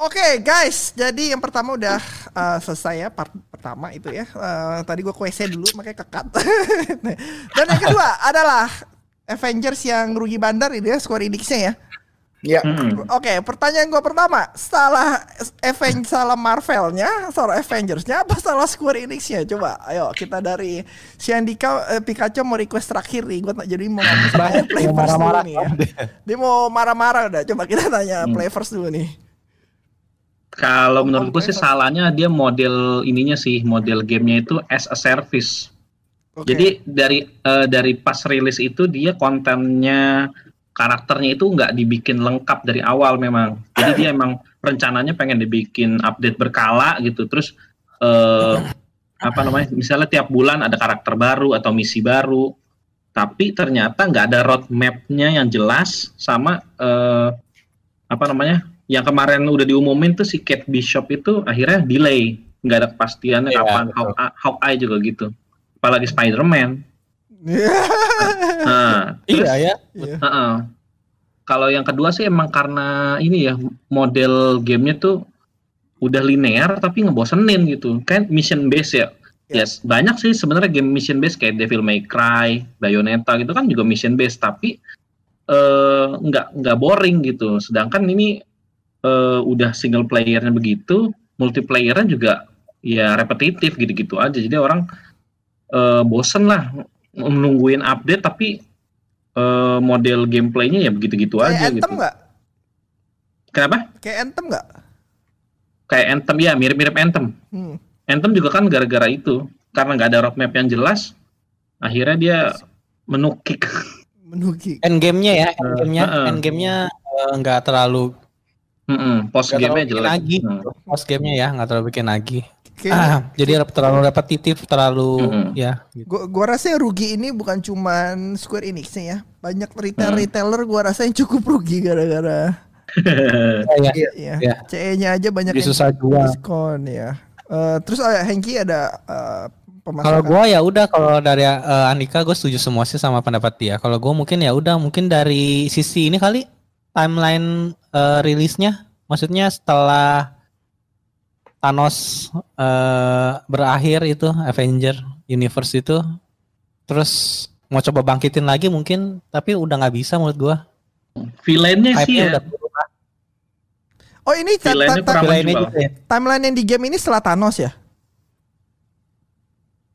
Oke guys, jadi yang pertama udah uh, selesai ya part pertama itu ya. Uh, tadi gue WC dulu makanya kekat. Dan yang kedua adalah Avengers yang rugi bandar ini ya Square Enix-nya ya. Ya. Hmm. Oke, pertanyaan gue pertama, salah Avengers salah Marvelnya, salah Avengersnya apa salah Square Enix-nya? Coba, ayo kita dari si Andika eh, Pikachu mau request terakhir nih, gue jadi mau ngomong play first dulu nih ya. Dia mau marah-marah udah, coba kita tanya hmm. play first dulu nih. Kalau menurut gue sih salahnya dia model ininya sih, model gamenya itu as a service. Okay. Jadi dari uh, dari pas rilis itu dia kontennya karakternya itu nggak dibikin lengkap dari awal memang. Jadi dia emang rencananya pengen dibikin update berkala gitu. Terus uh, apa namanya? Misalnya tiap bulan ada karakter baru atau misi baru. Tapi ternyata nggak ada roadmapnya yang jelas sama uh, apa namanya? Yang kemarin udah diumumin tuh si Kate Bishop itu akhirnya delay, nggak ada kepastiannya yeah, kapan. Hawkeye, Hawkeye juga gitu. Apalagi Spider-Man nah, iya ya. Uh -uh. Kalau yang kedua sih emang karena ini ya model gamenya tuh udah linear tapi ngebosenin gitu. Kan mission base ya. Yeah. Yes, banyak sih sebenarnya game mission base kayak Devil May Cry, Bayonetta gitu kan juga mission base tapi uh, nggak nggak boring gitu. Sedangkan ini uh, udah single playernya begitu, multiplayernya juga ya repetitif gitu-gitu aja. Jadi orang uh, bosen lah menungguin update tapi uh, model gameplaynya ya begitu-gitu aja Anthem gitu. Gak? Kenapa? Kayak Anthem nggak? Kayak Anthem ya mirip-mirip Anthem. Hmm. Anthem juga kan gara-gara itu karena nggak ada roadmap yang jelas, akhirnya dia menukik. Menukik. Endgame-nya ya, endgame-nya, uh, uh, endgame-nya eh, nggak uh, terlalu. Mm -mm, post game-nya jelas. Lagi. Hmm. Post game-nya ya nggak terlalu bikin lagi. Ah, jadi terlalu repetitif, terlalu mm-hmm. ya. Gitu. Gua, gua rasa yang rugi ini bukan cuman Square Enix ya. Banyak retail retailer gua rasa yang cukup rugi gara-gara. Iya, iya. iya. Ya. CE-nya aja banyak yang susah jual. diskon ya. Uh, terus uh, Hengki ada uh, Kalau gua ya udah kalau dari uh, Andika gue setuju semua sih sama pendapat dia. Kalau gua mungkin ya udah mungkin dari sisi ini kali timeline uh, rilisnya maksudnya setelah Thanos uh, berakhir itu Avenger Universe itu terus mau coba bangkitin lagi mungkin tapi udah nggak bisa menurut gua. Villainnya sih ya. Udah oh ini timeline ya? timeline yang di game ini setelah Thanos ya?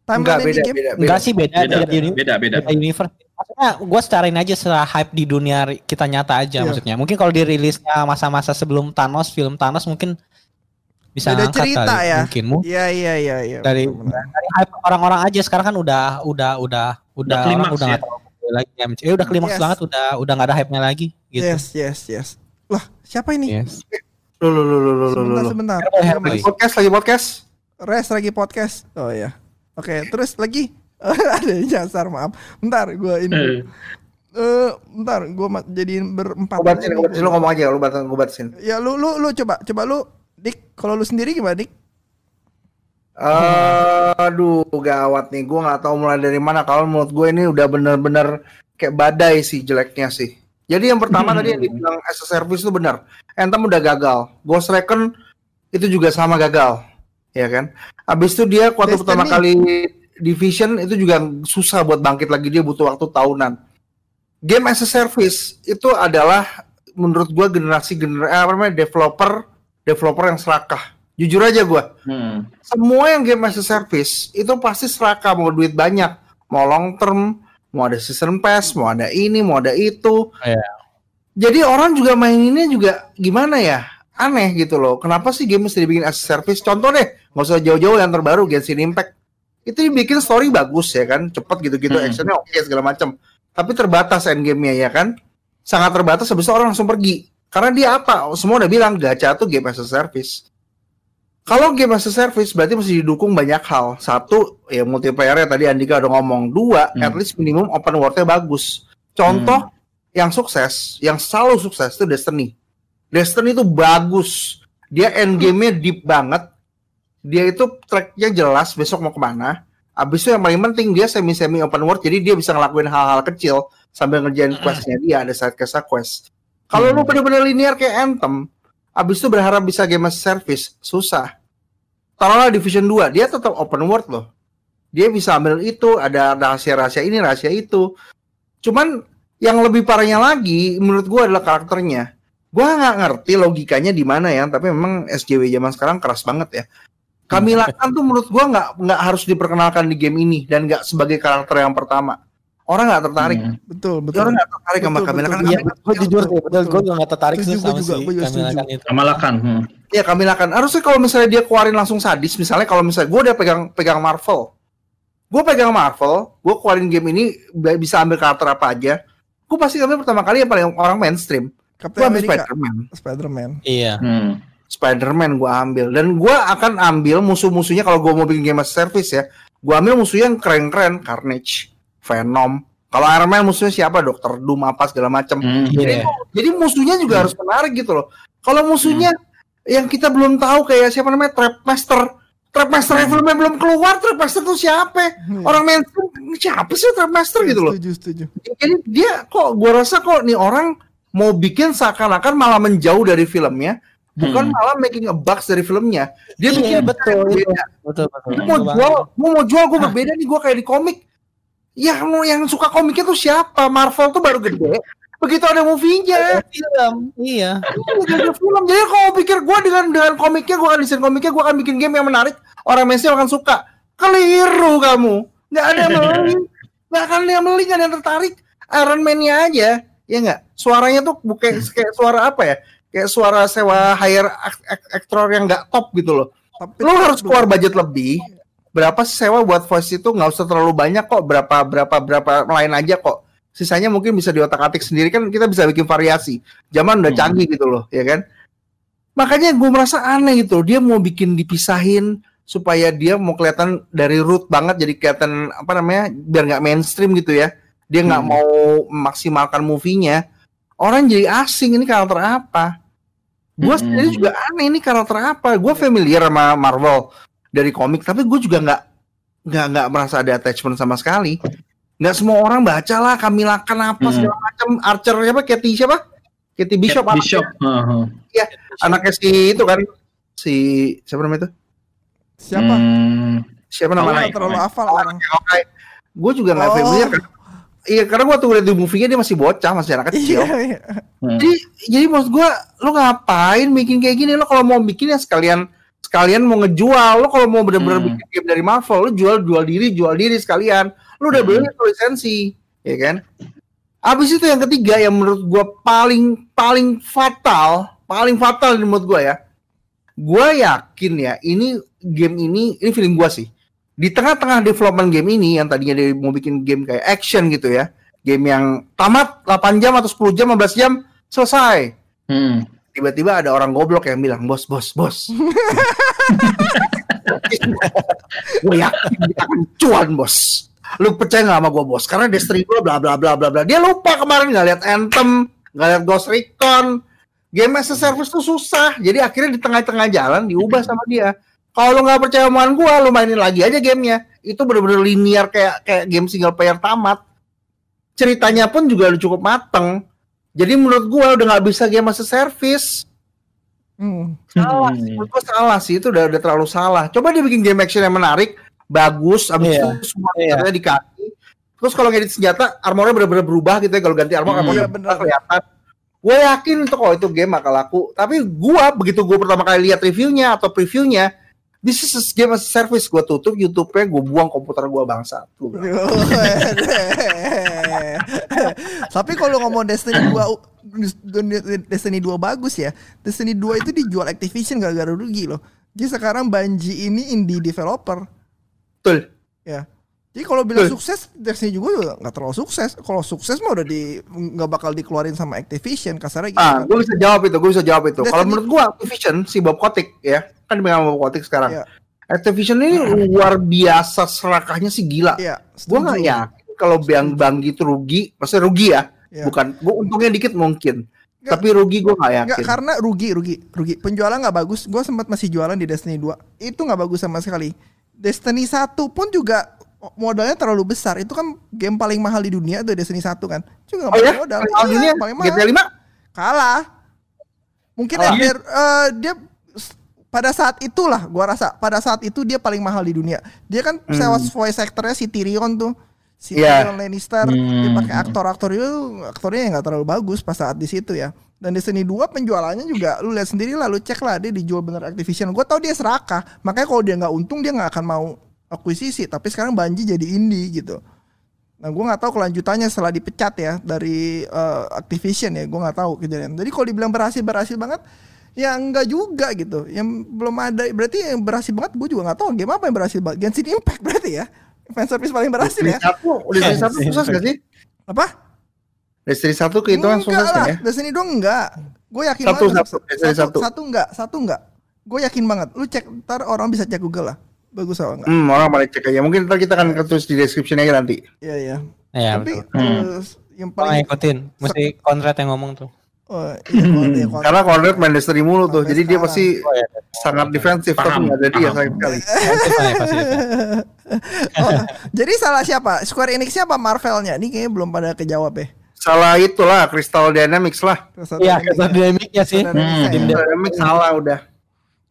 Timeline Enggak, beda, di game? Beda, beda. Enggak sih beda. Beda, beda, beda, beda, beda. beda universe. Maksudnya gue secarain aja setelah hype di dunia kita nyata aja yeah. maksudnya. Mungkin kalau dirilisnya masa-masa sebelum Thanos, film Thanos mungkin bisa Beda cerita kali, ya. Mungkin Iya iya iya iya. Dari, dari orang-orang aja sekarang kan udah udah udah udah udah orang udah ya? lagi MCU eh, udah klimaks yes. banget udah udah nggak ada hype-nya lagi gitu. Yes yes yes. Lah, siapa ini? Yes. Lu lu lu lu lu sebentar, sebentar. Lagi podcast lagi podcast. Res lagi podcast. Oh ya. Oke, okay, terus lagi ada nyasar maaf. Bentar, gua ini. Eh, uh, bentar, gua jadiin berempat. Gua batasin, lu ngomong aja, lu batasin, gua batasin. Ya lu lu lu coba, coba lu Dik, kalau lu sendiri gimana, Dik? Uh, aduh, gawat nih. Gue nggak tahu mulai dari mana. Kalau menurut gue ini udah bener-bener kayak badai sih jeleknya sih. Jadi yang pertama hmm. tadi yang dibilang as a service itu benar. Anthem udah gagal. Ghost Recon itu juga sama gagal, ya kan? Abis itu dia waktu pertama kali Division itu juga susah buat bangkit lagi. Dia butuh waktu tahunan. Game as a service itu adalah menurut gue generasi generasi apa namanya developer developer yang serakah. Jujur aja gue, hmm. semua yang game as a service itu pasti serakah mau duit banyak, mau long term, mau ada season pass, mau ada ini, mau ada itu. Yeah. Jadi orang juga main ini juga gimana ya? Aneh gitu loh. Kenapa sih game mesti dibikin as a service? Contoh deh, nggak usah jauh-jauh yang terbaru Genshin Impact. Itu dibikin story bagus ya kan, cepet gitu-gitu, hmm. actionnya oke okay, segala macam. Tapi terbatas endgame-nya ya kan, sangat terbatas. Habis itu orang langsung pergi karena dia apa? Semua udah bilang gacha tuh game as a service. Kalau game as a service berarti mesti didukung banyak hal. Satu, ya multiplayer tadi Andika udah ngomong. Dua, hmm. at least minimum open world-nya bagus. Contoh hmm. yang sukses, yang selalu sukses itu Destiny. Destiny itu bagus. Dia endgame-nya deep banget. Dia itu track-nya jelas besok mau ke mana. Abis itu yang paling penting dia semi-semi open world, jadi dia bisa ngelakuin hal-hal kecil sambil ngerjain questnya dia, ada side quest quest. Kalau hmm. lu bener-bener linear kayak Anthem, abis itu berharap bisa game as service susah taruhlah Division 2 dia tetap open world loh dia bisa ambil itu ada rahasia-rahasia ini rahasia itu cuman yang lebih parahnya lagi menurut gua adalah karakternya gua nggak ngerti logikanya di mana ya tapi memang SJW zaman sekarang keras banget ya Kamila Khan tuh menurut gua nggak nggak harus diperkenalkan di game ini dan nggak sebagai karakter yang pertama orang nggak tertarik Hmm. betul betul orang nggak tertarik sama Betul, Kamila betul. Khan Iya, Kamila- gue jujur sih, betul, betul. gue juga gak tertarik sih sama juga, si gua juga Kamila. Khan itu. Hmm. Iya Kamila Khan. Harusnya kalau misalnya dia keluarin langsung sadis, misalnya kalau misalnya gue udah pegang pegang Marvel, gue pegang Marvel, gue keluarin game ini bisa ambil karakter apa aja, gue pasti ambil pertama kali yang paling orang mainstream. Gue Captain ambil America Spider-Man, Spider-Man Iya. Hmm. Spider-Man gue ambil, dan gue akan ambil musuh-musuhnya kalau gue mau bikin game as service ya, gue ambil musuhnya yang keren-keren, Carnage, Venom. Kalau Iron Man musuhnya siapa? Dokter Doom apa segala macam. Hmm. Iya. Jadi musuhnya juga harus menarik gitu loh. Kalau musuhnya yang kita belum tahu kayak siapa namanya Trapmaster. Trapmaster yang filmnya belum keluar, Trapmaster tuh siapa? Hmm. Orang mainstream siapa sih Trapmaster gitu loh. setuju setuju Jadi dia kok gua rasa kok nih orang mau bikin seakan-akan malah menjauh dari filmnya, bukan Hmm. malah making a bucks dari filmnya. Dia Iya, bikin betul, itu. beda. Betul, betul. Gua mau Betul jual, gua mau jual, gua berbeda nih, gua kayak di komik. Ya, mau yang suka komiknya tuh siapa? Marvel tuh baru gede. Begitu ada movie-nya. Film, iya. Jadi film. Jadi kalau pikir gue dengan dengan komiknya, gue akan desain komiknya, gue akan bikin game yang menarik, orang mainstream akan suka. Keliru kamu. Nggak ada yang beli. Nggak akan ada yang beli, nggak ada yang tertarik. Iron Man-nya aja. Ya nggak? Suaranya tuh bukan kayak suara apa ya? Kayak suara sewa hire ak- ak- actor yang nggak top gitu loh. tapi Lo harus keluar budget lebih. Berapa sih sewa buat voice itu nggak usah terlalu banyak kok. Berapa berapa berapa lain aja kok. Sisanya mungkin bisa diotak-atik sendiri kan kita bisa bikin variasi. Zaman udah Hmm. canggih gitu loh, ya kan? Makanya gue merasa aneh gitu. Dia mau bikin dipisahin supaya dia mau kelihatan dari root banget jadi kelihatan apa namanya biar nggak mainstream gitu ya. Dia nggak Hmm. mau memaksimalkan movie-nya. Orang jadi asing ini karakter apa? Gue Hmm. sendiri juga aneh ini karakter apa? Gue familiar sama Marvel dari komik, tapi gue juga nggak nggak nggak merasa ada attachment sama sekali. Nggak semua orang baca lah Kamila Khan apa Hmm. segala macam Archer siapa Katy siapa? Katy Bishop, Kate apa? Bishop. Heeh. anaknya si itu kan si siapa namanya itu? siapa Hmm. Siapa namanya? terlalu hafal orang Oke. Gue juga nggak Oh. familiar kan. Iya, karena gue tuh lihat di movie-nya dia masih bocah, masih anak kecil. iya iya. Hmm. Jadi jadi maksud gua lo ngapain bikin kayak gini? Lo kalau mau bikin ya sekalian sekalian mau ngejual. Lo kalau mau bener-bener Hmm. bikin game dari Marvel, lo jual jual diri, jual diri sekalian. Lo udah Hmm. beli lisensi, ya kan? Abis itu yang ketiga yang menurut gua paling paling fatal, paling fatal menurut gua ya. Gua yakin ya, ini game ini ini feeling gua sih. Di tengah-tengah development game ini yang tadinya dia mau bikin game kayak action gitu ya. Game yang tamat 8 jam atau 10 jam, 15 jam selesai. Hmm. Tiba-tiba ada orang goblok yang bilang, "Bos, bos, bos." gue yakin kita akan cuan, bos. Lu percaya nggak sama gue, bos? Karena Destiny gue bla bla bla bla bla. Dia lupa kemarin nggak lihat Anthem, nggak lihat Ghost Recon. Game as a service tuh susah. Jadi akhirnya di tengah-tengah jalan diubah sama dia. Kalau lu nggak percaya omongan gue, lu mainin lagi aja gamenya. Itu bener-bener linear kayak kayak game single player tamat. Ceritanya pun juga udah cukup mateng. Jadi menurut gue udah nggak bisa game as a service. Hmm. Salah, Hmm. sih. menurut gua salah sih itu udah udah terlalu salah. Coba dia bikin game action yang menarik, bagus, abis Iya. itu semua senjatanya dikasih. Terus kalau ngedit senjata, armornya bener-bener berubah gitu ya. Kalau ganti armor, Hmm. armornya Iya, bener. kelihatan. Gue yakin itu kalau itu game bakal laku. Tapi gua begitu gua pertama kali lihat reviewnya atau previewnya, this is a game as a service. Gue tutup YouTube-nya, gue buang komputer gua bangsa. Bilang, Tapi kalau ngomong Destiny 2 u- Destiny 2 bagus ya. Destiny 2 itu dijual Activision gara-gara rugi loh. Jadi sekarang Bungie ini indie developer Betul. ya. Jadi kalau bilang sukses Destiny juga nggak terlalu sukses. Kalau sukses mah udah di nggak bakal dikeluarin sama Activision kasarnya gitu. Ah, gue bisa jawab itu, gue bisa jawab itu. Kalau menurut gua Activision si Bob Kotick ya, kan dengan Bob Kotick sekarang. Iya. Activision ini luar biasa serakahnya sih gila. Iya, Gue nggak yakin kalau Bang Bang gitu rugi, maksudnya rugi ya, Iya. bukan. Gue untungnya dikit mungkin, Nggak. tapi rugi gue nggak yakin. karena rugi, rugi, rugi. Penjualan nggak bagus. Gue sempat masih jualan di Destiny 2. Itu nggak bagus sama sekali. Destiny 1 pun juga modalnya terlalu besar. Itu kan game paling mahal di dunia tuh Destiny 1 kan. Juga Oh ya, modal. paling mahal Iya, dunia paling mahal. GTA 5 Kalah. Mungkin Salah. Ender, eh, dia s- pada saat itulah gua rasa pada saat itu dia paling mahal di dunia. Dia kan sewa voice actornya si Tyrion tuh. Si Iya. Tyrion Lannister dia pakai aktor-aktor itu aktornya yang nggak terlalu bagus pas saat di situ ya. Dan Destiny 2 penjualannya juga lu lihat sendiri lah lu cek lah dia dijual bener Activision. Gua tau dia serakah. Makanya kalau dia nggak untung dia nggak akan mau akuisisi. Tapi sekarang Bungie jadi indie gitu. Nah, gue nggak tahu kelanjutannya setelah dipecat ya dari eh, Activision ya, gue nggak tahu kejadian. Jadi kalau dibilang berhasil berhasil banget, ya enggak juga gitu. Yang belum ada, berarti yang berhasil banget, gue juga nggak tahu game apa yang berhasil banget. Genshin Impact berarti ya, fan service paling berhasil Destiny ya. satu, Destiny satu gak sih? Apa? Destiny satu kehitungan sukses lah, ya? Destiny doang enggak. Gue yakin Satu, banget. satu, Destiny satu. satu enggak, satu enggak. Gue yakin banget. Lu cek ntar orang bisa cek Google lah. Bagus apa enggak? Hmm, orang balik cek aja. Mungkin ntar kita akan tulis di description aja nanti. Iya iya. Iya, Tapi betul. terus yang Gua paling ngikutin, mesti kontrak yang ngomong tuh. oh, iya, kalau- iya, kalau- Karena Conrad main mulu tuh, Sampai jadi dia sekarang. pasti Oh, iya. sangat defensif tapi nggak ada dia paham. sayang sekali. Oh, jadi salah siapa? Square Enix siapa Marvelnya? Ini kayaknya belum pada kejawab ya. Salah itulah Crystal Dynamics lah. Crystal Iya, Dynamics kata ya. sih. Crystal Dynamics ya. Crystal Dynamics salah udah.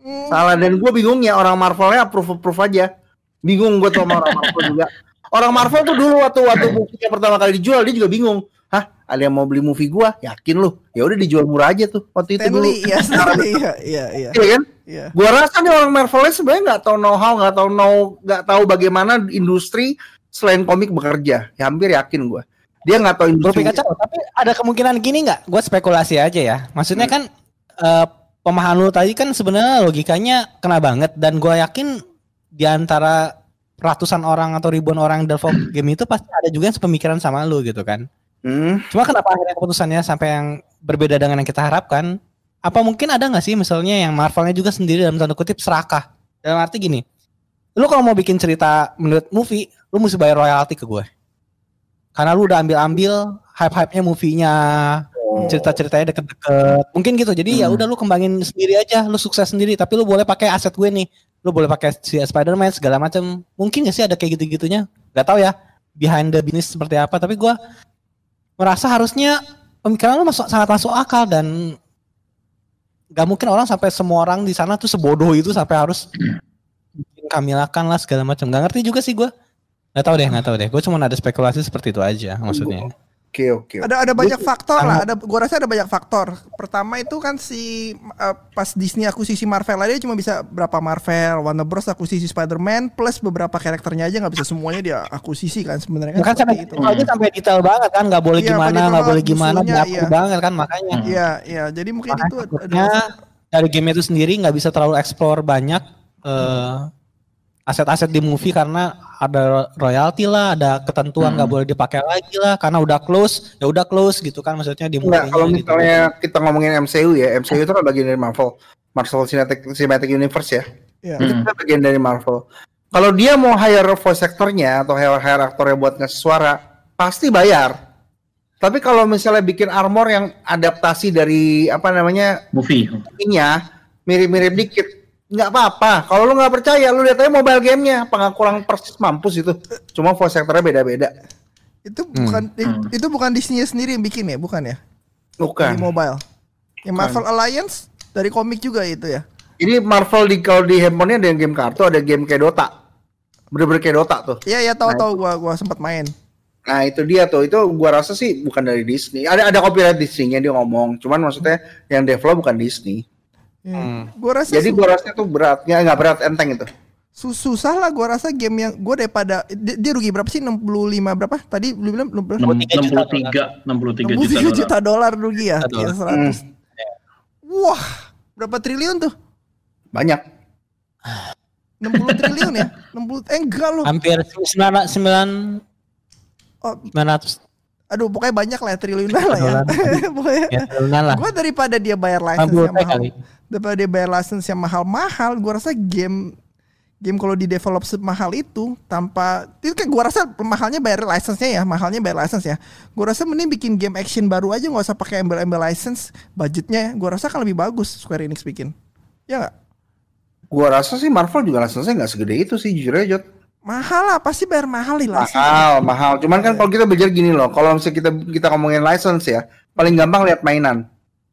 Hmm, Salah dan gue bingung ya orang Marvelnya approve approve aja. Bingung gue tuh sama orang Marvel juga. Orang Marvel tuh dulu waktu waktu movie pertama kali dijual dia juga bingung. Hah, ada yang mau beli movie gua? Yakin lu? Ya udah dijual murah aja tuh waktu itu dulu. Stanley, ya Stanley, iya, iya, iya. Iya kan? Iya. Gua rasa nih orang Marvelnya sebenarnya nggak tahu know how, nggak tahu know, nggak tahu bagaimana industri selain komik bekerja. Ya hampir yakin gua. Dia nggak tahu industri. kacau, tapi ada kemungkinan gini nggak? Gue spekulasi aja ya. Maksudnya kan eh, pemahaman lu tadi kan sebenarnya logikanya kena banget dan gue yakin di antara ratusan orang atau ribuan orang yang develop game itu pasti ada juga yang sepemikiran sama lu gitu kan. Hmm. Cuma kenapa akhirnya keputusannya sampai yang berbeda dengan yang kita harapkan? Apa mungkin ada nggak sih misalnya yang Marvelnya juga sendiri dalam tanda kutip serakah? Dalam arti gini, lu kalau mau bikin cerita menurut movie, lu mesti bayar royalti ke gue. Karena lu udah ambil-ambil hype-hype-nya movie-nya, cerita-ceritanya deket-deket. Mungkin gitu. Jadi ya udah lu kembangin sendiri aja, lu sukses sendiri, tapi lu boleh pakai aset gue nih. Lu boleh pakai si Spider-Man segala macam. Mungkin gak sih ada kayak gitu-gitunya? Gak tahu ya behind the business seperti apa, tapi gua merasa harusnya pemikiran lu masuk sangat masuk akal dan gak mungkin orang sampai semua orang di sana tuh sebodoh itu sampai harus bikin kamilakan lah segala macam. Gak ngerti juga sih gua. Gak tahu deh, gak tahu deh. Gue cuma ada spekulasi seperti itu aja maksudnya. Oke oke. Ada ada banyak faktor lah. Ada gua rasa ada banyak faktor. Pertama itu kan si eh, pas Disney akuisisi Marvel aja cuma bisa berapa Marvel, Warner Bros akuisisi Spider-Man plus beberapa karakternya aja nggak bisa semuanya dia akuisisi kan sebenarnya kan. Kan sampai seperti itu. aja sampai detail banget kan, nggak boleh Iya, gimana, sampai nggak boleh gimana, iya. banget kan makanya. Iya, iya. Jadi mungkin Makanya itu ada dari game itu sendiri nggak bisa terlalu explore banyak eh, aset-aset di movie karena ada royalty lah, ada ketentuan nggak boleh dipakai lagi lah karena udah close, ya udah close gitu kan maksudnya di Enggak, movie kalau misalnya kita ngomongin MCU ya, MCU itu kan bagian dari Marvel, Marvel Cinematic, Cinematic Universe ya. Iya. Itu kan bagian dari Marvel. Kalau dia mau hire voice actornya atau hire, hire aktornya buat ngasih suara, pasti bayar. Tapi kalau misalnya bikin armor yang adaptasi dari apa namanya movie. ininya mirip-mirip dikit, nggak apa-apa. Kalau lu nggak percaya, lu lihat aja mobile gamenya, apa nggak kurang persis mampus itu. Cuma voice actornya beda-beda. Itu bukan Hmm. itu bukan Disney sendiri yang bikin ya, bukan ya? Di Bukan. mobile. Yang Marvel Alliance dari komik juga itu ya. Ini Marvel di kalau di handphonenya ada yang game kartu, ada game kayak Dota. Bener-bener kayak Dota tuh. Iya, iya tahu-tahu gua gua sempat main. Nah itu dia tuh, itu gua rasa sih bukan dari Disney. Ada ada copyright Disney-nya dia ngomong, cuman maksudnya yang develop bukan Disney. Iya. Hmm. Gua rasa Jadi gua rasa itu berat, ya nggak berat enteng itu. su- susah lah gua rasa game yang gua daripada dia, dia rugi berapa sih 65 berapa? Tadi lu bilang bilang 63 63 63 63 juta. juta dolar rugi ya. Juta Ya, dolar. 100. Wah, berapa triliun tuh? Banyak. 60 triliun ya? 60 eh enggak loh. hampir sembilan sembilan Oh, sembilan ratus aduh pokoknya banyak lah ya, triliunan lah ya. Pokoknya ya triliunan lah. Gua daripada dia bayar license 60 yang mahal. kali. Daripada dia bayar license yang mahal-mahal, gua rasa game game kalau di develop semahal itu tanpa itu kan gua rasa mahalnya bayar license-nya ya, mahalnya bayar license ya. Gua rasa mending bikin game action baru aja nggak usah pakai embel-embel license, budgetnya gua rasa kan lebih bagus Square Enix bikin. Ya nggak? Gua rasa sih Marvel juga license nggak segede itu sih jujur aja. Mahal lah, pasti bayar mahal nih license. Mahal, mahal. Cuman kan kalau kita belajar gini loh, kalau misalnya kita kita ngomongin license ya, paling gampang lihat mainan.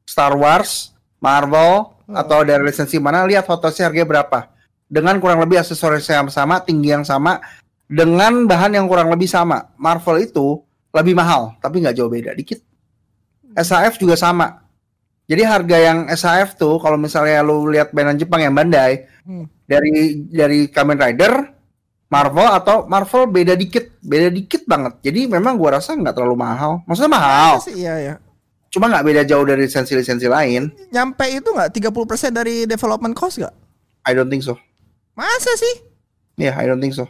Star Wars, Marvel atau dari lisensi mana lihat hotosnya harganya berapa dengan kurang lebih aksesoris yang sama tinggi yang sama dengan bahan yang kurang lebih sama Marvel itu lebih mahal tapi nggak jauh beda dikit SAF juga sama jadi harga yang SAF tuh kalau misalnya lu lihat bandan Jepang yang Bandai Hmm. dari dari Kamen Rider Marvel atau Marvel beda dikit beda dikit banget jadi memang gua rasa nggak terlalu mahal maksudnya mahal Masa sih iya ya. cuma nggak beda jauh dari lisensi-lisensi lain Nyampe itu nggak 30% dari development cost nggak? I don't think so Masa sih? ya yeah, I don't think so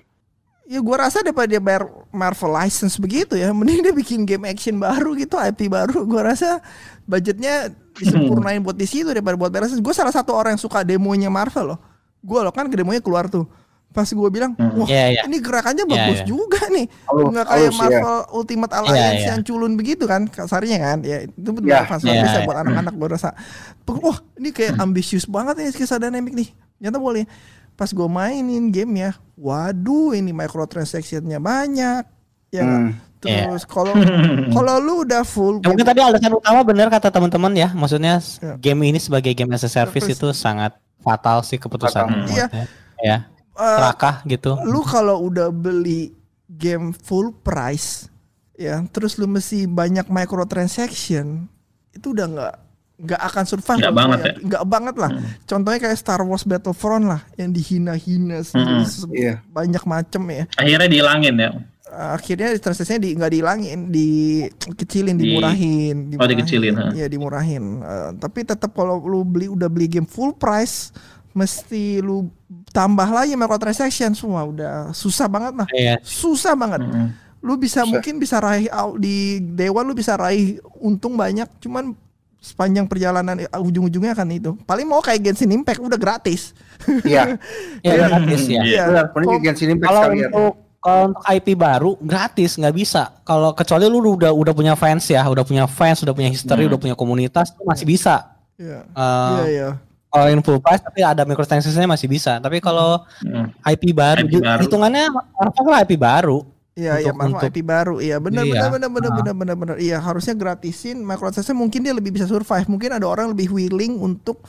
Ya gua rasa daripada dia bayar Marvel license begitu ya, mending dia bikin game action baru gitu, IP baru. Gua rasa budgetnya disempurnain buat di situ daripada buat license. Gue salah satu orang yang suka demonya Marvel loh. Gue loh kan demonya keluar tuh. Pas gue bilang, wah Iya, iya. ini gerakannya Iya, bagus iya. juga nih. Halus, Nggak kayak halus, Marvel Ultimate Alliance iya. yang culun begitu kan, kasarnya kan. Ya itu betul Iya, fans iya, bisa iya. buat anak-anak gue rasa. Wah ini kayak ambisius banget nih kisah dynamic nih. Ternyata boleh. Pas gue mainin game ya, waduh ini microtransactionnya banyak. Ya? Hmm. Terus kalau kalau lu udah full Ya, mungkin tadi alasan utama benar kata teman-teman ya, maksudnya Ya. game ini sebagai game as a service Service. itu sangat fatal sih keputusan. Iya. Ya, eh, serakah gitu. lu kalau udah beli game full price ya terus lu mesti banyak microtransaction itu udah nggak nggak akan survive Nggak banget ya? nggak banget lah contohnya kayak Star Wars Battlefront lah yang dihina-hina Hmm. se- Iya. banyak macem ya Akhirnya dihilangin ya. akhirnya transaksinya di nggak dihilangin dikecilin Di- dimurahin Oh, dikecilin, ya dimurahin Eh, tapi tetap kalau lu beli udah beli game full price mesti lu tambah lagi microtransaction semua udah susah banget lah Iya. susah banget Mm-mm. lu bisa Susah. mungkin bisa raih di dewan lu bisa raih untung banyak cuman sepanjang perjalanan eh, ujung-ujungnya kan itu paling mau kayak Genshin Impact udah gratis Iya. Ya, gratis ya. Iya. Mending Kalau- Genshin Impact Kalau sekalian. untuk kalau untuk IP baru gratis nggak bisa. Kalau kecuali lu udah udah punya fans ya, udah punya fans, udah punya history, Hmm. udah punya komunitas, masih bisa. Iya. Eh, Iya iya. Kalau in full price tapi ada microtransaction masih bisa. Tapi kalau Mm. IP baru, IP baru. hitungannya Marvel lah IP baru. Iya iya Untuk- Marvel untuk- IP baru. Iya benar Iya. benar benar benar Ah. benar benar benar. Iya harusnya gratisin microtransaction mungkin dia lebih bisa survive. Mungkin ada orang lebih willing untuk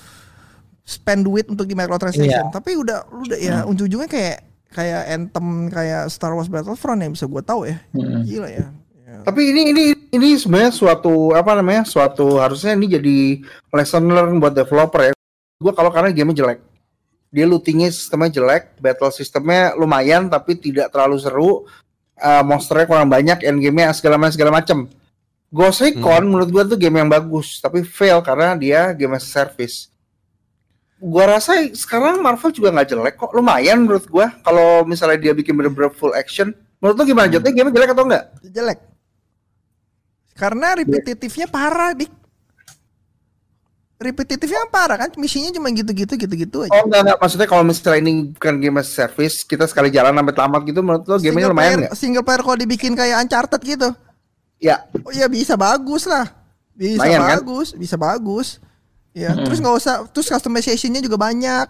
spend duit untuk di microtransaction. Iya. Tapi udah lu udah ya ujung-ujungnya kayak kayak Anthem kayak Star Wars Battlefront yang bisa gua tahu ya. Mm. Gila ya. Ya. Tapi ini ini ini sebenarnya suatu apa namanya? Suatu harusnya ini jadi lesson learn buat developer ya. Gue kalau karena game jelek. Dia lootingnya sistemnya jelek, battle sistemnya lumayan tapi tidak terlalu seru. Uh, monsternya kurang banyak, endgame-nya segala macam segala macam. Ghost Recon menurut gua tuh game yang bagus, tapi fail karena dia game as a service. Gua rasa sekarang Marvel juga nggak jelek kok, lumayan menurut gua kalau misalnya dia bikin bener-bener full action. Menurut lu gimana? Jatuhnya game jelek atau enggak? jelek. Karena repetitifnya parah, Dik. Repetitifnya parah kan, misinya cuma gitu-gitu gitu-gitu aja. Oh enggak enggak maksudnya kalau misalnya ini bukan game as service kita sekali jalan sampai tamat gitu menurut lo game ini single lumayan nggak? single player kalau dibikin kayak Uncharted gitu. Ya Oh iya bisa bagus lah. Bisa Lumayan, kan? bagus, bisa bagus. Ya, terus nggak usah terus customizationnya juga banyak.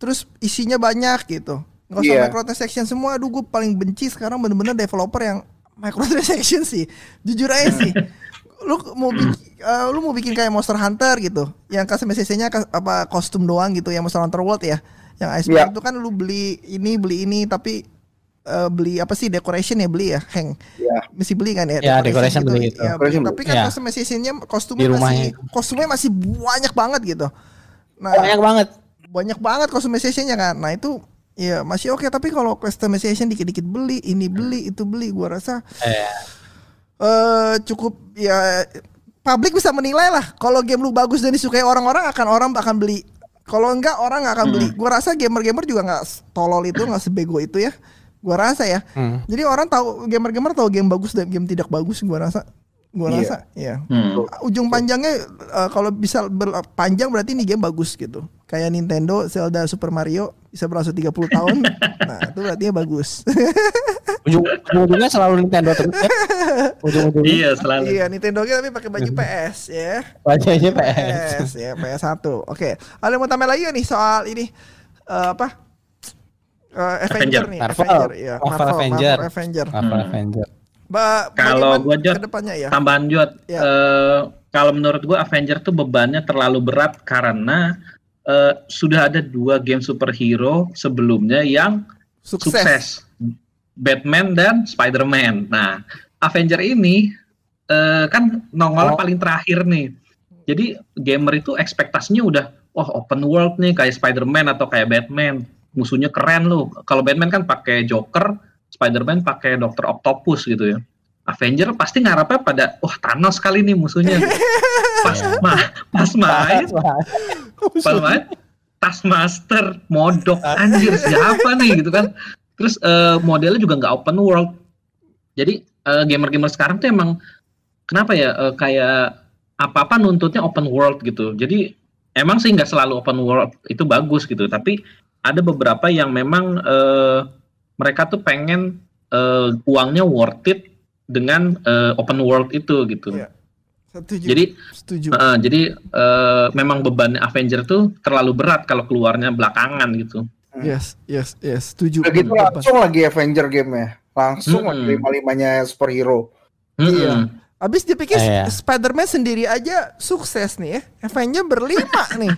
Terus isinya banyak gitu. Nggak usah Iya. microtransaction semua. Aduh, gue paling benci sekarang bener-bener developer yang microtransaction sih. Jujur aja sih. lu mau bikin, eh, lu mau bikin kayak Monster Hunter gitu, yang customizationnya kas- apa kostum doang gitu, yang Monster Hunter World ya. Yang Iceberg Iya. itu kan lu beli ini beli ini tapi eh, beli apa sih decoration ya beli ya, hang ya mesti beli kan ya? Ya, decoration beli gitu. Ya, Decoration tapi kan Ya. customizationnya kostumnya Di masih kostumnya masih banyak banget gitu. Nah, Banyak banget. banyak banget customizationnya kan. Nah itu ya masih oke tapi kalau customization dikit-dikit beli, ini beli, itu beli, gua rasa Eh, eh cukup ya publik bisa menilai lah. Kalau game lu bagus dan disukai orang-orang akan orang akan beli. Kalau enggak orang nggak akan beli. Gua rasa gamer-gamer juga nggak tolol itu, nggak sebego itu ya. Gua rasa ya. hmm. Jadi orang tahu gamer-gamer tahu game bagus dan game tidak bagus. Gua rasa, gua Iya. rasa, ya. Hmm. Ujung panjangnya eh, kalau bisa berpanjang berarti ini game bagus gitu. Kayak Nintendo Zelda Super Mario bisa berlangsung 30 tahun. nah, itu berarti bagus. Ujung, ujungnya selalu Nintendo terus ya. Ujung-ujungnya Iya selalu. iya, Nintendo tapi pakai baju PS ya. wajahnya PS. PS ya, PS1. Oke. Ada yang mau tambah lagi nih soal ini eh, apa? Eh, Avenger, Avenger. nih, Marvel. Avenger, iya. Marvel Avenger. Marvel Avenger. Marvel Hmm. Ba Kalau gua, Jod, ke depannya ya. Tambahan Jod, Ya. eh, kalau menurut gua Avenger tuh bebannya terlalu berat karena eh, sudah ada dua game superhero sebelumnya yang Sukses. sukses. Batman dan Spider-Man. Nah, Avenger ini eh, kan nongol Oh. paling terakhir nih. Jadi gamer itu ekspektasinya udah wah open world nih kayak Spider-Man atau kayak Batman. Musuhnya keren loh. Kalau Batman kan pakai Joker, Spider-Man pakai Dr. Octopus gitu ya. Avenger pasti ngarepnya pada wah Thanos kali nih musuhnya. pas ma- pas main pas main Taskmaster, Modok, anjir siapa nih gitu kan. Terus eh, modelnya juga nggak open world. Jadi eh, gamer-gamer sekarang tuh emang kenapa ya eh, kayak apa-apa nuntutnya open world gitu. Jadi emang sih nggak selalu open world itu bagus gitu. Tapi ada beberapa yang memang eh, mereka tuh pengen eh, uangnya worth it dengan eh, open world itu gitu. Iya. Setuju. Jadi setuju. Heeh, jadi eh, memang beban Avenger tuh terlalu berat kalau keluarnya belakangan gitu. Yes, yes, yes. Setuju. Gitu Beban. langsung lagi Avenger game-nya. Langsung Mm-mm. lagi lima-limanya superhero. Iya. Mm-mm. Abis dipikir Iya. Spider-Man sendiri aja sukses nih ya. Avenger berlima nih.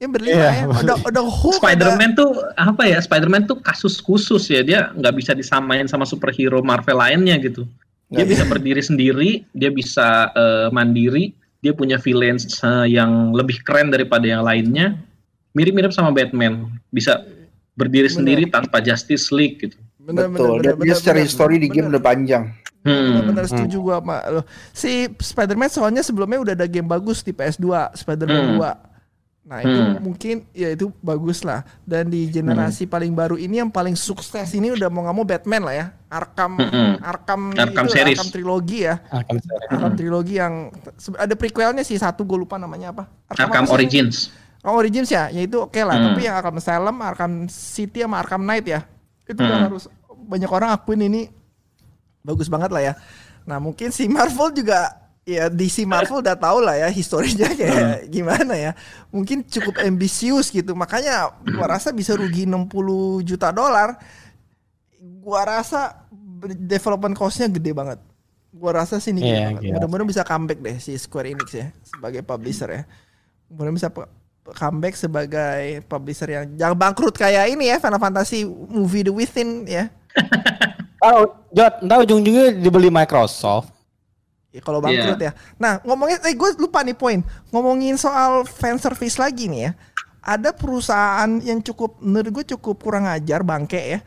Ya berlima Iya, ya. Udah udah Hulk ada- Spider-Man tuh apa ya? Spider-Man tuh kasus khusus ya. Dia nggak bisa disamain sama superhero Marvel lainnya gitu. Dia Nggak bisa berdiri sendiri, dia bisa eh, mandiri, dia punya villains eh, yang lebih keren daripada yang lainnya. Mirip-mirip sama Batman, bisa berdiri Bener. sendiri tanpa Justice League gitu. Bener, Betul. bener, Dan bener, dia secara bener, history di game bener. udah panjang. Hmm. Bener-bener setuju gua sama lo. Si Spider-Man soalnya sebelumnya udah ada game bagus di PS2, Spider-Man Hmm. 2. Nah, itu Hmm. mungkin ya itu bagus lah. Dan di generasi paling baru ini yang paling sukses ini udah mau nggak mau Batman lah ya. Arkham Hmm. Arkham, Arkham itu, series. Arkham trilogi ya. Arkham Series. Arkham trilogi yang ada prequelnya sih satu gue lupa namanya apa. Arkham apa sih? Origins. Oh, Origins ya, ya itu oke lah. Hmm. Tapi yang Arkham Asylum, Arkham City sama Arkham Knight ya, itu udah Hmm. harus banyak orang akuin ini bagus banget lah ya. Nah mungkin si Marvel juga ya DC Marvel udah tahu lah ya historinya kayak gimana ya. Mungkin cukup ambisius gitu. Makanya gua rasa bisa rugi 60 juta dolar. Gua rasa development cost-nya gede banget. Gua rasa sih ini gede Iya, banget. iya. Mudah-mudahan bisa comeback deh si Square Enix ya sebagai publisher ya. Mudah-mudahan bisa comeback sebagai publisher yang jangan bangkrut kayak ini ya Final Fantasy Movie The Within ya. Oh, Jod, entah ujung-ujungnya dibeli Microsoft. Ya, kalau bangkrut ya. Nah, ngomongin eh gue lupa nih poin. Ngomongin soal fan service lagi nih ya. Ada perusahaan yang cukup menurut gue cukup kurang ajar bangke ya.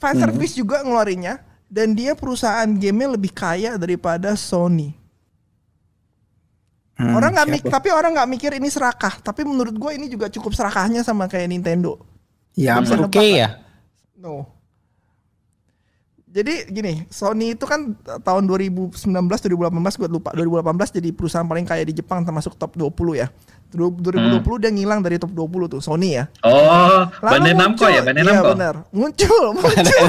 Fan service juga ngeluarinnya dan dia perusahaan game lebih kaya daripada Sony. Hmm, orang nggak siapa? mik tapi orang nggak mikir ini serakah. Tapi menurut gue ini juga cukup serakahnya sama kayak Nintendo. Ya, Oke nebak ya. No. Jadi gini, Sony itu kan tahun 2019 2018 gue lupa 2018 jadi perusahaan paling kaya di Jepang termasuk top 20 ya. Du- 2020 dia ngilang dari top 20 tuh Sony ya. Oh, Bandai Namco ya, Bandai Iya Namco. benar. Muncul, muncul.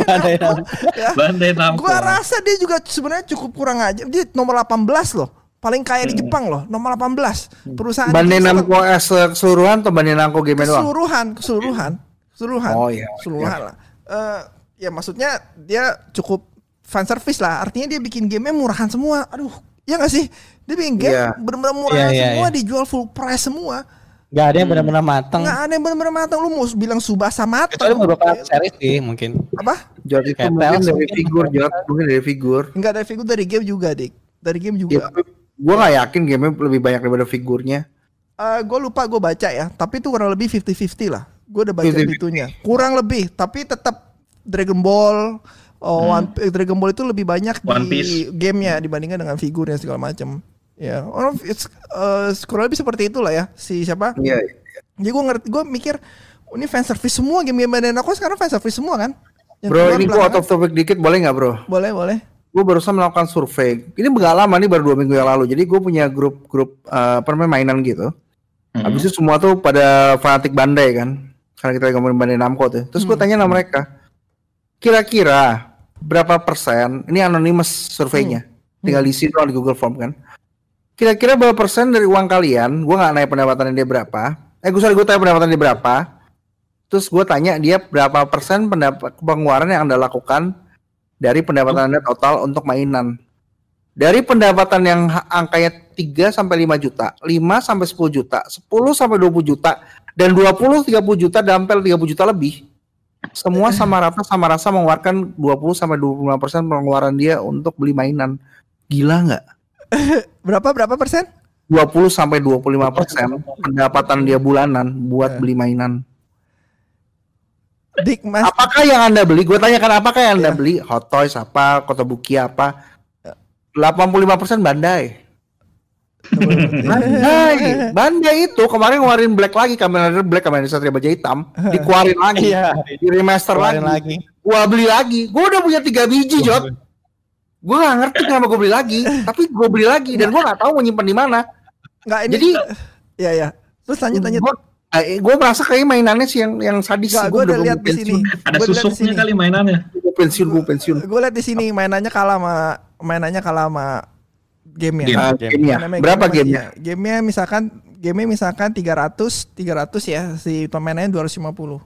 Bandai Namco. ya. Bandai Namco. Gua rasa dia juga sebenarnya cukup kurang aja. Dia nomor 18 loh. Paling kaya Hmm. di Jepang loh, nomor 18. Perusahaan Bandai Namco keseluruhan atau Bandai Namco game doang? keseluruhan, keseluruhan, keseluruhan. Oh, iya. Keseluruhan lah. Eh, ya maksudnya dia cukup fan service lah. Artinya dia bikin gamenya murahan semua. Aduh, ya gak sih? Dia bikin game Iya. bener-bener murahan Iya, iya, semua, iya. dijual full price semua. Gak ada yang benar-benar matang. Nggak ada yang bener-bener matang. Lu mau bilang Subasa matang. Kecuali beberapa series sih mungkin. Apa? Jod itu mungkin dari mungkin. figur, Jod. Mungkin dari figur. Enggak ada figur dari game juga, Dik. Dari game Ya, juga. gue gak yakin game lebih banyak daripada figurnya. gue lupa gue baca ya, tapi itu kurang lebih 50-50 lah. Gue udah baca 50-50. itunya. Kurang lebih, tapi tetap Dragon Ball, oh, One- eh, Dragon Ball itu lebih banyak Hmm. One di Piece. gamenya dibandingkan dengan figurnya segala macam. Ya, orang it's, eh, kurang lebih seperti itulah ya. Si siapa? Iya. Jadi gue ngerti, gue mikir oh, ini fan service semua game-game Bandai Namco sekarang fan service semua kan? Yang Bro, ini gue out of topic dikit boleh nggak bro? boleh boleh. Gue barusan melakukan survei. Ini gak lama nih, baru dua minggu yang lalu. Jadi gue punya grup-grup eh, apa namanya mainan gitu. Hmm. Habis itu semua tuh pada fanatik Bandai kan. Karena kita lagi ngomongin Bandai Namco tuh. Terus gue Hmm. tanya sama mereka, kira-kira berapa persen? Ini anonymous surveinya. Tinggal diisi doang di Google Form kan. Kira-kira berapa persen dari uang kalian? Gue nggak nanya pendapatannya dia berapa. Eh gue sorry gue tanya pendapatan dia berapa. Terus gue tanya dia berapa persen pendapat pengeluaran yang anda lakukan dari pendapatan anda total untuk mainan. Dari pendapatan yang angkanya 3 sampai 5 juta, 5 sampai 10 juta, 10 sampai 20 juta, dan 20 30 juta dampel 30 juta lebih. Semua sama rata sama rasa mengeluarkan 20 sampai 25% persen pengeluaran dia untuk beli mainan. Gila nggak? Berapa berapa persen? 20 sampai 25 persen pendapatan dia bulanan buat beli mainan. Dik Mas. Apakah yang anda beli? Gue tanyakan apakah yang anda Iya. beli? Hot Toys apa? Kotobuki apa? 85 persen Bandai. Bandai, Bandai itu kemarin ngeluarin Black lagi, Kamen Rider Black, Kamen Rider Satria Baja Hitam, dikeluarin lagi, Iya. di remaster lagi. Lagi. Gua beli lagi, gua udah punya tiga biji Jot. Gua gak ngerti kenapa gue beli lagi, tapi gue beli lagi dan gua nggak tahu mau nyimpen di mana. Enggak ini. Jadi ya ya. Terus lanjut lanjut. Gua, eh, gua merasa kayak mainannya sih yang yang sadis. Gue Gua udah lihat di sini. Ada Gua susuknya kali mainannya. Gua pensiun, gue pensiun. Gue lihat di sini mainannya kalah sama mainannya kalah sama gamenya. Game. Ah, gamenya. Namanya Berapa game gamenya? masih- Gamenya misalkan gamenya misalkan 300 300 ya si pemainnya 250.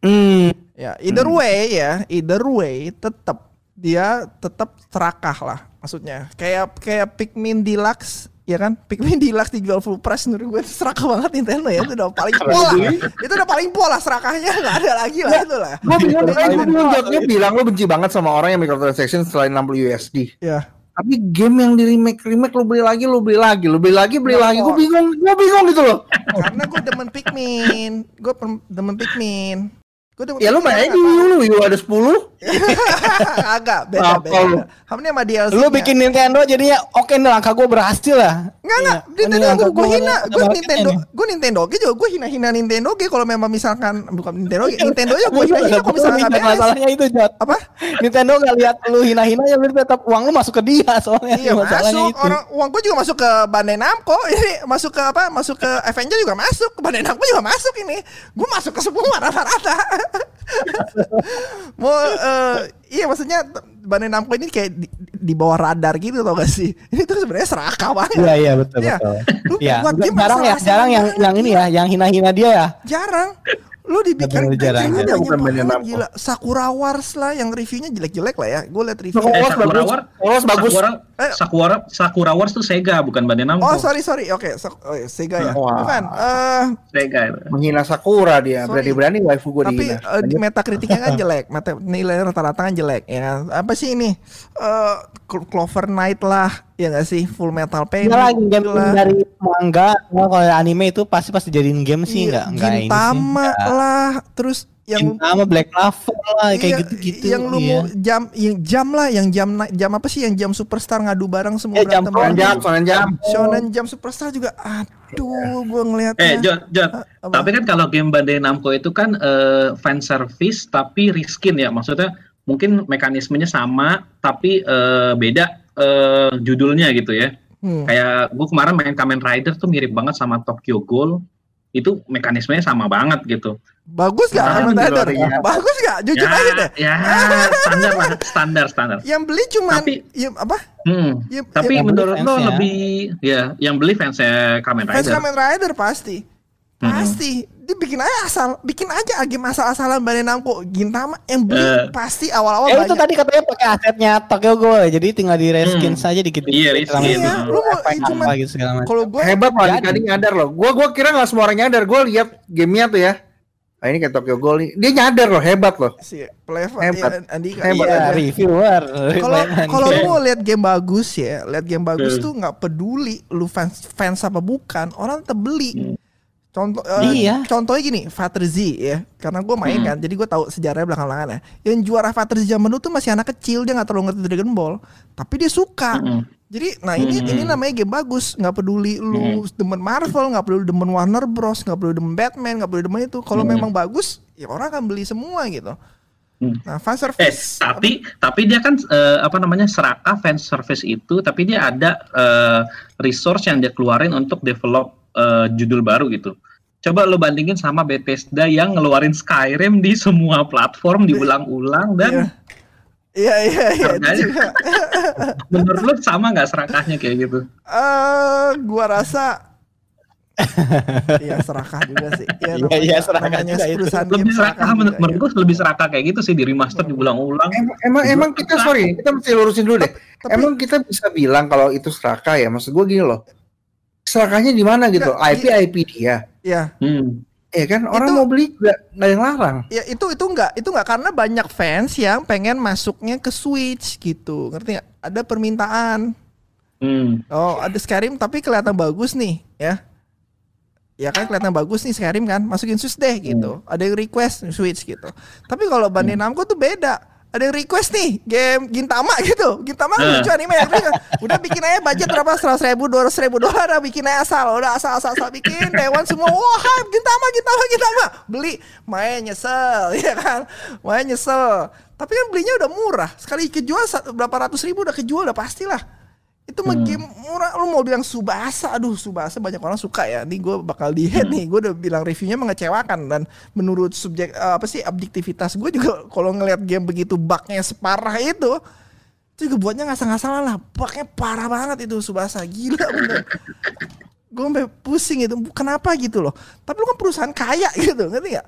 Hmm. Ya, either way ya, either way tetap dia tetap serakah lah maksudnya. Kayak kayak Pikmin Deluxe ya kan Pikmin Deluxe dijual full price menurut gue itu serakah banget Nintendo ya itu udah paling pola itu udah paling pola serakahnya nggak ada lagi lah itu lah Gue bingung, Dia gue bilang lu benci banget sama orang yang microtransaction selain 60 USD. ya Tapi game yang di remake remake lu beli lagi, lu beli lagi, lu beli lagi, beli Nggak lagi. Gue bingung, gue bingung gitu loh. karena gue demen Pikmin. Gue demen Pikmin. Gue demen Ya lu main dulu, lu ada 10 agak beda Apa beda lu? Hamnya sama DLC Lu bikin Nintendo jadinya oke nih langkah gue berhasil lah. Enggak enggak, Iya. Nintendo gue gua hina, gue Nintendo, gue Nintendo oke juga, gue hina hina Nintendo oke kalau memang misalkan bukan Nintendo oke, Nintendo ya gue Gue hina juga hina kalau misalkan nggak beres. masalahnya itu Jot. Apa? Nintendo nggak lihat lu hina-hina ya lu tetap uang lu masuk ke dia soalnya Iya masuk, itu. orang uang gue juga masuk ke Bandai Namco, ini masuk ke apa? Masuk ke Avenger juga masuk, ke Bandai Namco juga masuk ini. Gue masuk ke semua rata-rata. Mau eh, iya maksudnya Bandai Namco ini kayak di, di bawah radar gitu tau gak sih? Ini tuh sebenarnya serakah banget. Iya iya betul Iya. betul. Lu Iya, buat game jarang ya, jarang yang yang ini ya, yang hina-hina dia ya. jarang lu dibikin jarang, banyak Bukan Namco. gila Sakura Wars lah yang reviewnya jelek-jelek lah ya gue liat review Sakura Eh, Wars Sakura bagus. Wars, Wars bagus. Sakura, Eh. Sakura, Sakura Wars tuh Sega bukan Bandai Namco. oh sorry sorry oke Sak- oh, iya, Sega ya Wah. bukan eh Sega itu. Menghina Sakura dia, berani-berani waifu gue tapi dihina. eh, di metakritiknya kan jelek meta nilai rata-rata kan jelek ya apa sih ini eh Clo- Clover Knight lah ya gak sih Full Metal Panic Iya lagi game lah. dari manga, nah, kalau anime itu pasti pasti jadiin game sih Iya, enggak enggak ini sih. Gintama lah terus yang Gintama Black Clover lah kayak Iya, gitu-gitu. Yang lu iya. mau jam yang jam lah, yang jam jam apa sih yang jam superstar ngadu bareng semua Ya, jam berantem. Bareng. jam, sonen jam. Shonen jam superstar juga aduh gua ngelihatnya. Eh, Jod, Jod. Ah, apa? Tapi kan kalau game Bandai Namco itu kan eh, fan service tapi reskin ya. Maksudnya mungkin mekanismenya sama tapi eh, beda eh, judulnya gitu ya. Hmm. Kayak gue kemarin main Kamen Rider tuh mirip banget sama Tokyo Ghoul. Itu mekanismenya sama banget gitu. Bagus gak Kamen Rider? jualnya. Bagus gak? Jujur ya, aja deh. ya standar lah, standar standar. Yang beli cuman Tapi- ya, apa? Hmm. Ya, Tapi ya, menurut lo lebih ya yang beli fansnya Kamen fans Rider. Kamen Rider pasti. Hmm. Dia bikin aja asal, bikin aja game asal-asalan Bandai Namco. Gintama yang beli Eh. pasti awal-awal Eh itu tadi katanya pakai asetnya Tokyo Ghoul jadi tinggal di reskin Hmm. saja dikit Iya, reskin. Iya, lu mau cuman gitu segala macam. kalau gue Hebat loh, adik-adik nyadar loh. Gua gua kira nggak semua orang nyadar. Gua lihat gamenya tuh ya. Ah ini kayak Tokyo Ghoul nih. Dia nyadar loh, hebat loh. si Pleva Hebat. ya, Andika Hebat. iya, Iya, reviewer. kalau kalau lu mau lihat game bagus ya lihat game bagus Hmm. tuh nggak peduli lu fans fans apa bukan orang tetap beli contoh eh, Iya. contohnya gini Fighter Z ya karena gue main Hmm. kan jadi gue tahu sejarahnya belakang belakangan ya yang juara Fighter Z zaman dulu tuh masih anak kecil dia nggak terlalu ngerti Dragon Ball tapi dia suka Mm-mm. jadi nah ini Hmm. ini namanya game bagus nggak peduli lu demen Marvel nggak peduli demen Warner Bros nggak peduli demen Batman nggak peduli demen itu kalau Hmm. memang bagus ya orang akan beli semua gitu Hmm. nah fan Eh, service tapi tapi dia kan eh, apa namanya serakah fan service itu, tapi dia ada eh, resource yang dia keluarin untuk develop eh, judul baru gitu. Coba lo bandingin sama Bethesda yang ngeluarin Skyrim di semua platform diulang-ulang dan Iya iya iya. Harganya. juga. menurut lo sama nggak serakahnya kayak gitu? Eh, gua rasa Iya serakah juga sih. Iya Iya, iya, serakah juga itu. lebih serakah menurut ya. gue lebih serakah kayak gitu sih di remaster diulang-ulang Emang, emang, emang kita sorry, kita mesti lurusin dulu deh. Tapi- emang kita bisa bilang kalau itu serakah ya? Maksud gue gini loh. Serakahnya di mana gitu? IP IP dia. Iya. hmm. Ya kan orang Itu- mau beli juga nggak yang larang. Ya itu itu enggak itu enggak karena banyak fans yang pengen masuknya ke Switch gitu. Ngerti nggak? Ada permintaan. Hmm. Oh, ada Skyrim tapi kelihatan bagus nih, ya. Ya kan kelihatan bagus nih Skyrim kan, masukin Switch deh gitu. Ada yang request Switch gitu. Tapi kalau Bandai Namco tuh beda. Ada yang request nih game Gintama gitu. Gintama Eh. lucu anime. Jadi, Udah bikin aja budget berapa? Seratus ribu, dua ratus ribu dolar. Udah bikin aja asal. Udah asal asal asal bikin. Dewan semua. Wah hype Gintama Gintama Gintama. Beli main nyesel, ya kan? Main nyesel. Tapi kan belinya udah murah. Sekali kejual berapa ratus ribu udah kejual udah pastilah. Itu mah game murah. Lu mau bilang Subasa aduh Subasa banyak orang suka ya. Nih gue bakal di hate nih. Gue udah bilang reviewnya mengecewakan. Dan menurut subjek eh, apa sih objektivitas gue juga kalau ngelihat game begitu bugnya separah itu itu juga buatnya ngasal-ngasalan lah. Bugnya parah banget itu Subasa. Gila bener. Gue sampai pusing itu kenapa gitu loh? Tapi lu kan perusahaan kaya gitu. Ngerti gak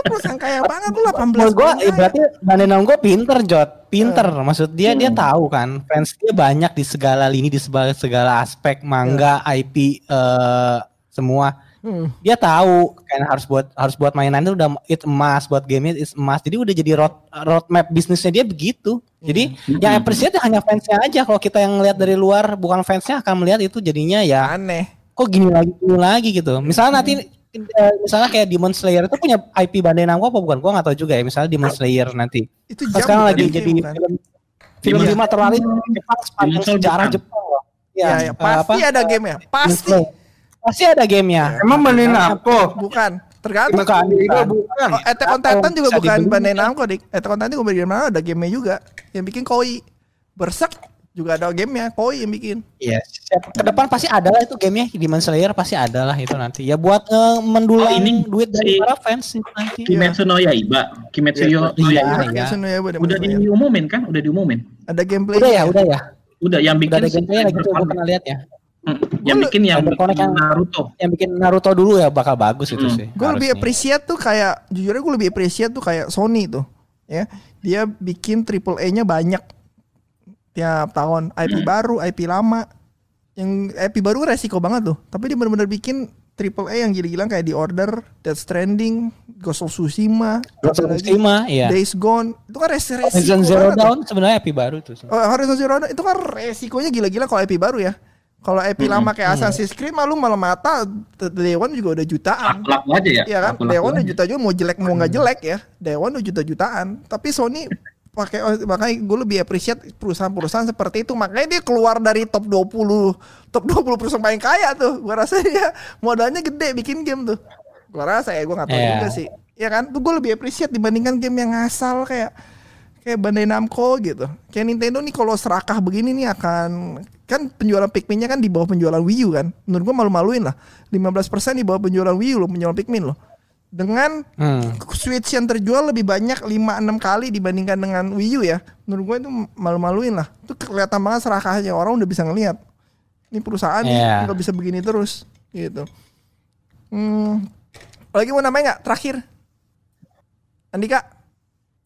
Perusahaan kaya banget lu 18 Menurut gue berarti Bandai Namco pinter Jot. Pinter. Eh. maksud dia dia tahu kan fans dia banyak di segala lini di segala, segala aspek manga IP eh, semua. Hmm. dia tahu kan harus buat harus buat mainan itu udah it emas buat game itu emas jadi udah jadi road roadmap bisnisnya dia begitu. Jadi yang appreciate hanya fansnya aja. Kalau kita yang ngelihat dari luar bukan fansnya akan melihat itu jadinya ya aneh. kok gini lagi gini lagi gitu. Misalnya nanti eh, misalnya kayak Demon Slayer itu punya IP Bandai Namco apa bukan gua nggak tahu juga ya misalnya Demon Slayer nanti itu Kan jam sekarang lagi game, jadi bukan? film film Iya. lima terlalu Jepang sepanjang Demon Soul sejarah. Jepang loh. ya, ya, eh, pasti apa? ada game ya pasti Pasti ada gamenya. Emang Bandai Namco? bukan tergantung Bukan, bukan. bukan. Oh, Attack on Titan juga bukan? Bandai Namco, Dik. Attack on Titan juga Bandai Namco ada gamenya juga. Yang bikin Koi. Berserk juga ada gamenya, Koi yang bikin. Iya. siap. Ke depan pasti ada lah itu gamenya Demon Slayer pasti ada lah itu nanti. Ya buat eh, mendulang Oh, ini duit dari para fans itu nanti. Kimetsu no Yaiba Kimetsu Iya, no iya. Yaiba iya. Kimetsu no Yaiba ada udah diumumin kan udah diumumin Ada gameplay. Udah ya, udah ya. udah yang Udah bikin ada si gameplaynya lagi tuh pernah lihat ya. Hmm, yang bikin yang bikin yang- Naruto Yang bikin Naruto dulu ya bakal bagus itu Hmm. sih. Gue lebih appreciate tuh kayak jujurnya gue lebih appreciate tuh kayak Sony tuh. Ya, dia bikin triple A-nya banyak tiap tahun, IP baru, IP lama. Yang IP baru resiko banget tuh, tapi dia benar-benar bikin triple A yang gila-gila kayak The Order, Death Stranding, Ghost of Tsushima, Ghost of Tsushima, iya. Days Gone. Itu kan res resiko Horizon Zero. Dawn sebenarnya IP baru tuh. Oh, Horizon Zero Dawn itu kan resikonya gila-gila kalau IP baru ya. Kalau IP lama kayak Assassin's Creed malu malah mata Dewan juga udah jutaan. laku aja ya Iya kan? Dewan udah juta juga mau jelek mau nggak jelek ya. Dewan udah juta-jutaan. Tapi Sony pakai oh, makanya gue lebih appreciate perusahaan-perusahaan seperti itu. Makanya dia keluar dari top 20 top 20 perusahaan paling kaya tuh. Gua rasa dia modalnya gede bikin game tuh. Gua rasa ya gue nggak tahu Iya. juga sih. Ya kan? Tuh gue lebih appreciate dibandingkan game yang asal kayak kayak Bandai Namco gitu. Kayak Nintendo nih kalau serakah begini nih akan kan penjualan Pikmin-nya kan di bawah penjualan Wii U kan. Menurut gua malu-maluin lah. 15% di bawah penjualan Wii U loh, penjualan Pikmin loh. Dengan Hmm. Switch yang terjual lebih banyak 5-6 kali dibandingkan dengan Wii U ya. Menurut gue itu malu-maluin lah. Itu kelihatan banget serakahnya orang udah bisa ngelihat. Ini perusahaan Iya. nih nggak bisa begini terus gitu. Hmm. Lagi mau namanya nggak? Terakhir. Andika.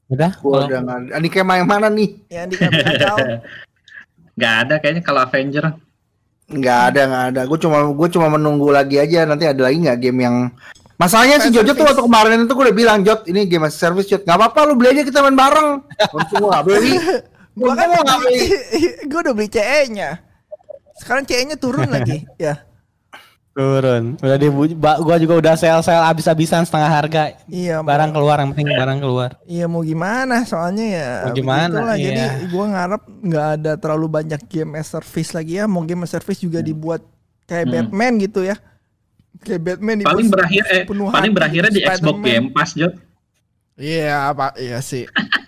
Udah. Gua udah nggak. Ini kayak yang mana nih? Ya Andika kacau. nggak ada kayaknya kalau Avenger Nggak ada, nggak ada. Gue cuma gue cuma menunggu lagi aja. Nanti ada lagi nggak game yang Masalahnya si Jojo tuh waktu kemarin itu gue udah bilang Jot ini game as service Jot nggak apa-apa lu beli aja kita main bareng. Untung gue nggak beli. Gua kan nggak beli. gue udah beli CE-nya. Sekarang CE-nya turun lagi. Ya. Turun. Udah di gua juga udah sel-sel abis-abisan setengah harga. Iya. Barang keluar yang penting barang keluar. Iya mau gimana soalnya ya Mau gimana, begitulah. iya. Jadi gua ngarep nggak ada terlalu banyak game as service lagi ya Mau game as service juga dibuat kayak Hmm. Batman gitu ya Kayak Batman dibuat paling berakhir eh penuh paling hati, berakhirnya di Xbox. Game Pass Jot Iya apa Iya sih.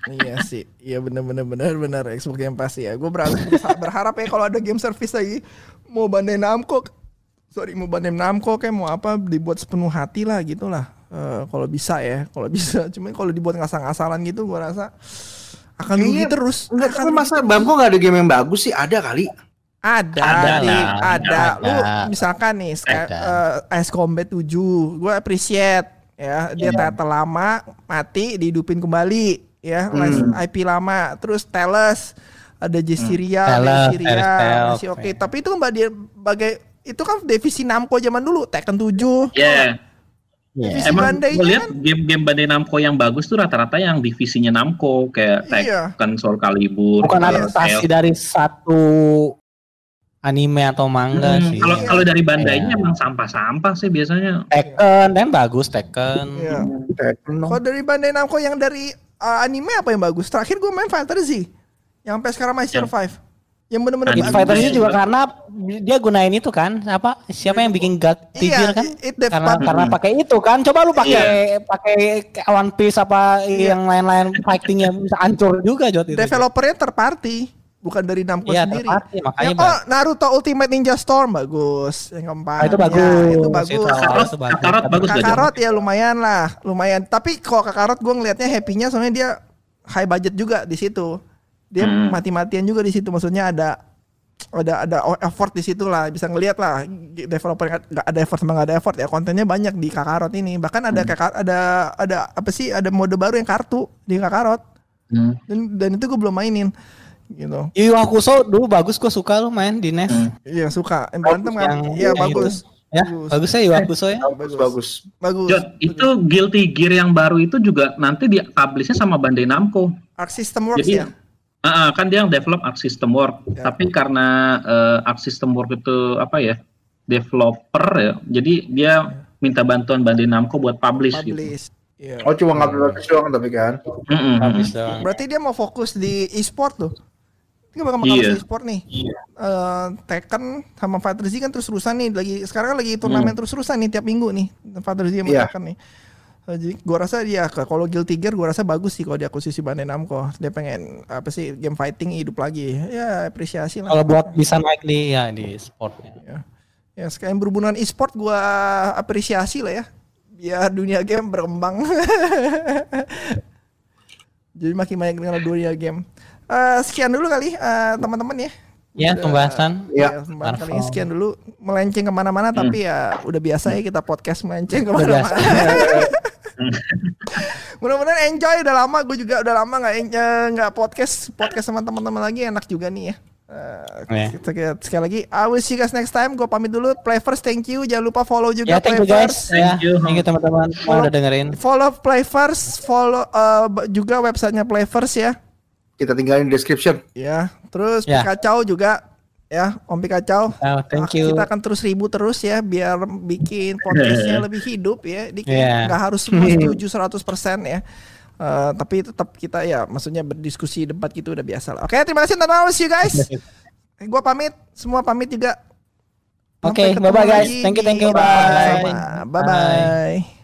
Iya sih. Iya bener bener bener bener Xbox Game Pass ya Gue berharap, berharap ya kalau ada game service lagi. Mau Bandai Namco. Sorry mau Bandai Namco kayak mau apa Dibuat sepenuh hati lah gitu lah Eh, Kalau bisa ya Kalau bisa. Cuman kalau dibuat ngasal-ngasalan gitu Gue rasa Akan rugi terus. Enggak, Akan masa Bamko nggak ada game yang bagus sih? Ada kali. Ada, Ada Dik, lah, ada. Lu ada. misalkan nih Sky, Ada. eh, Ice Combat 7, gue appreciate ya. Dia Iya. title lama mati dihidupin kembali ya. Hmm. IP lama. Terus Teles ada Jestiria Teles, masih oke. Tapi itu kan bagai, itu kan divisi Namco zaman dulu, Tekken 7. Ya, Iya. Divisi emang Bandai-nya gue lihat kan- game-game Bandai Namco yang bagus tuh rata-rata yang divisinya Namco kayak Iya. Tekken, Soul Calibur, Bukan Iya, adaptasi dari satu anime atau manga Hmm, sih. Kalau kalau dari Iya. Bandainya emang sampah-sampah sih biasanya. Tekken, dan bagus Tekken. Iya. Tekken dong. Kalau dari Bandai Namco yang dari uh, anime apa yang bagus? Terakhir gue main Fighter Z. Yang sampai sekarang masih Yang- survive. Yang bener-bener Anime. Street bagus. Fighter ini juga karena dia gunain itu kan apa siapa yang bikin God Figure kan it dev- karena karena pakai itu kan coba lu pakai pakai One Piece apa yang lain-lain fightingnya bisa hancur juga Jot itu. developernya third party, bukan dari Namco Iya, sendiri. third party, makanya bang. oh, Naruto Ultimate Ninja Storm bagus. Yang keempat. Ah, itu Ya, bagus. itu bagus. Itu Kakarot, itu bagus. Kakarot bagus? Kakarot ya lumayan lah, lumayan. Tapi kalau Kakarot gue ngelihatnya happy-nya soalnya dia high budget juga di situ. Dia Hmm. mati-matian juga di situ. Maksudnya ada ada ada effort di situ lah. Bisa ngelihat lah developer nggak ada effort sama nggak ada effort ya kontennya banyak di Kakarot ini. Bahkan ada Kakar- ada ada apa sih ada mode baru yang kartu di Kakarot Hmm. dan dan itu gue belum mainin gitu. Yu Yu Hakusho dulu bagus gue suka lu main di NES. Hmm. Iya suka. Yang berantem kan? Yang- Iya yang bagus. Ya, Bagus. bagus ya Yu Yu Hakusho ya. Bagus, bagus. Bagus. Jod, itu Guilty Gear yang baru itu juga nanti di publishnya sama Bandai Namco. Arc System Works Jadi ya. ah, ah, kan dia yang develop Arc System Work, Ya. tapi karena eh, Arc System Work itu apa ya developer ya, jadi dia minta bantuan Bandai Namco buat publish, gitu. Publish. Iya. Oh cuma ngambil bagus doang tapi kan. Habis doang. Berarti dia mau fokus di e-sport tuh. Dia bakal bakal Iya. masuk e-sport nih. Eh, Tekken sama Fighter Z kan terus-terusan nih lagi sekarang kan lagi turnamen terus-terusan nih tiap minggu nih Fighter Z sama Iya. Tekken nih. Eh, Jadi gua rasa dia kalau Guilty Gear gua rasa bagus sih kalau diakuisisi Bandai Namco. Dia pengen apa sih game fighting hidup lagi. Ya apresiasi lah. Kalau buat bisa naik di ya di sportnya. Ya sekarang berhubungan e-sport gua apresiasi lah ya. Biar dunia game berkembang. Jadi makin banyak dengan dunia game. Eh, sekian dulu kali eh, teman-teman ya. Ya Udah- pembahasan. Ya. Ya, pembahasan kali ini sekian dulu melenceng ke mana-mana tapi ya udah biasa ya kita podcast melenceng ke mana-mana. Mudah-mudahan enjoy udah lama gue juga udah lama nggak eh, nggak podcast podcast sama teman-teman lagi enak juga nih ya. Eh, Ya. kita, kita- sekali lagi I will see you guys next time. Gue pamit dulu. Play first thank you. Jangan lupa follow juga Ya thank you Play guys. First. Ya, Thank you. thank you teman-teman semua udah dengerin. Follow Play First, follow eh, b- juga websitenya Play First ya. Kita tinggalin di description. Ya, terus Ya. Pikacau juga ya, Om Pikacau. Oh, thank you. Kita akan terus ribut terus ya biar bikin podcastnya lebih hidup ya. Dikit Iya. nggak harus semua setuju 100% ya. Eh, tapi tetap kita ya maksudnya berdiskusi debat gitu udah biasa lah. Oke, terima kasih. See you guys. Eh, Gua pamit, semua pamit juga. Oke, Sampai ketemu bye-bye, guys. lagi Thank you, thank you. Bye. Bye bye.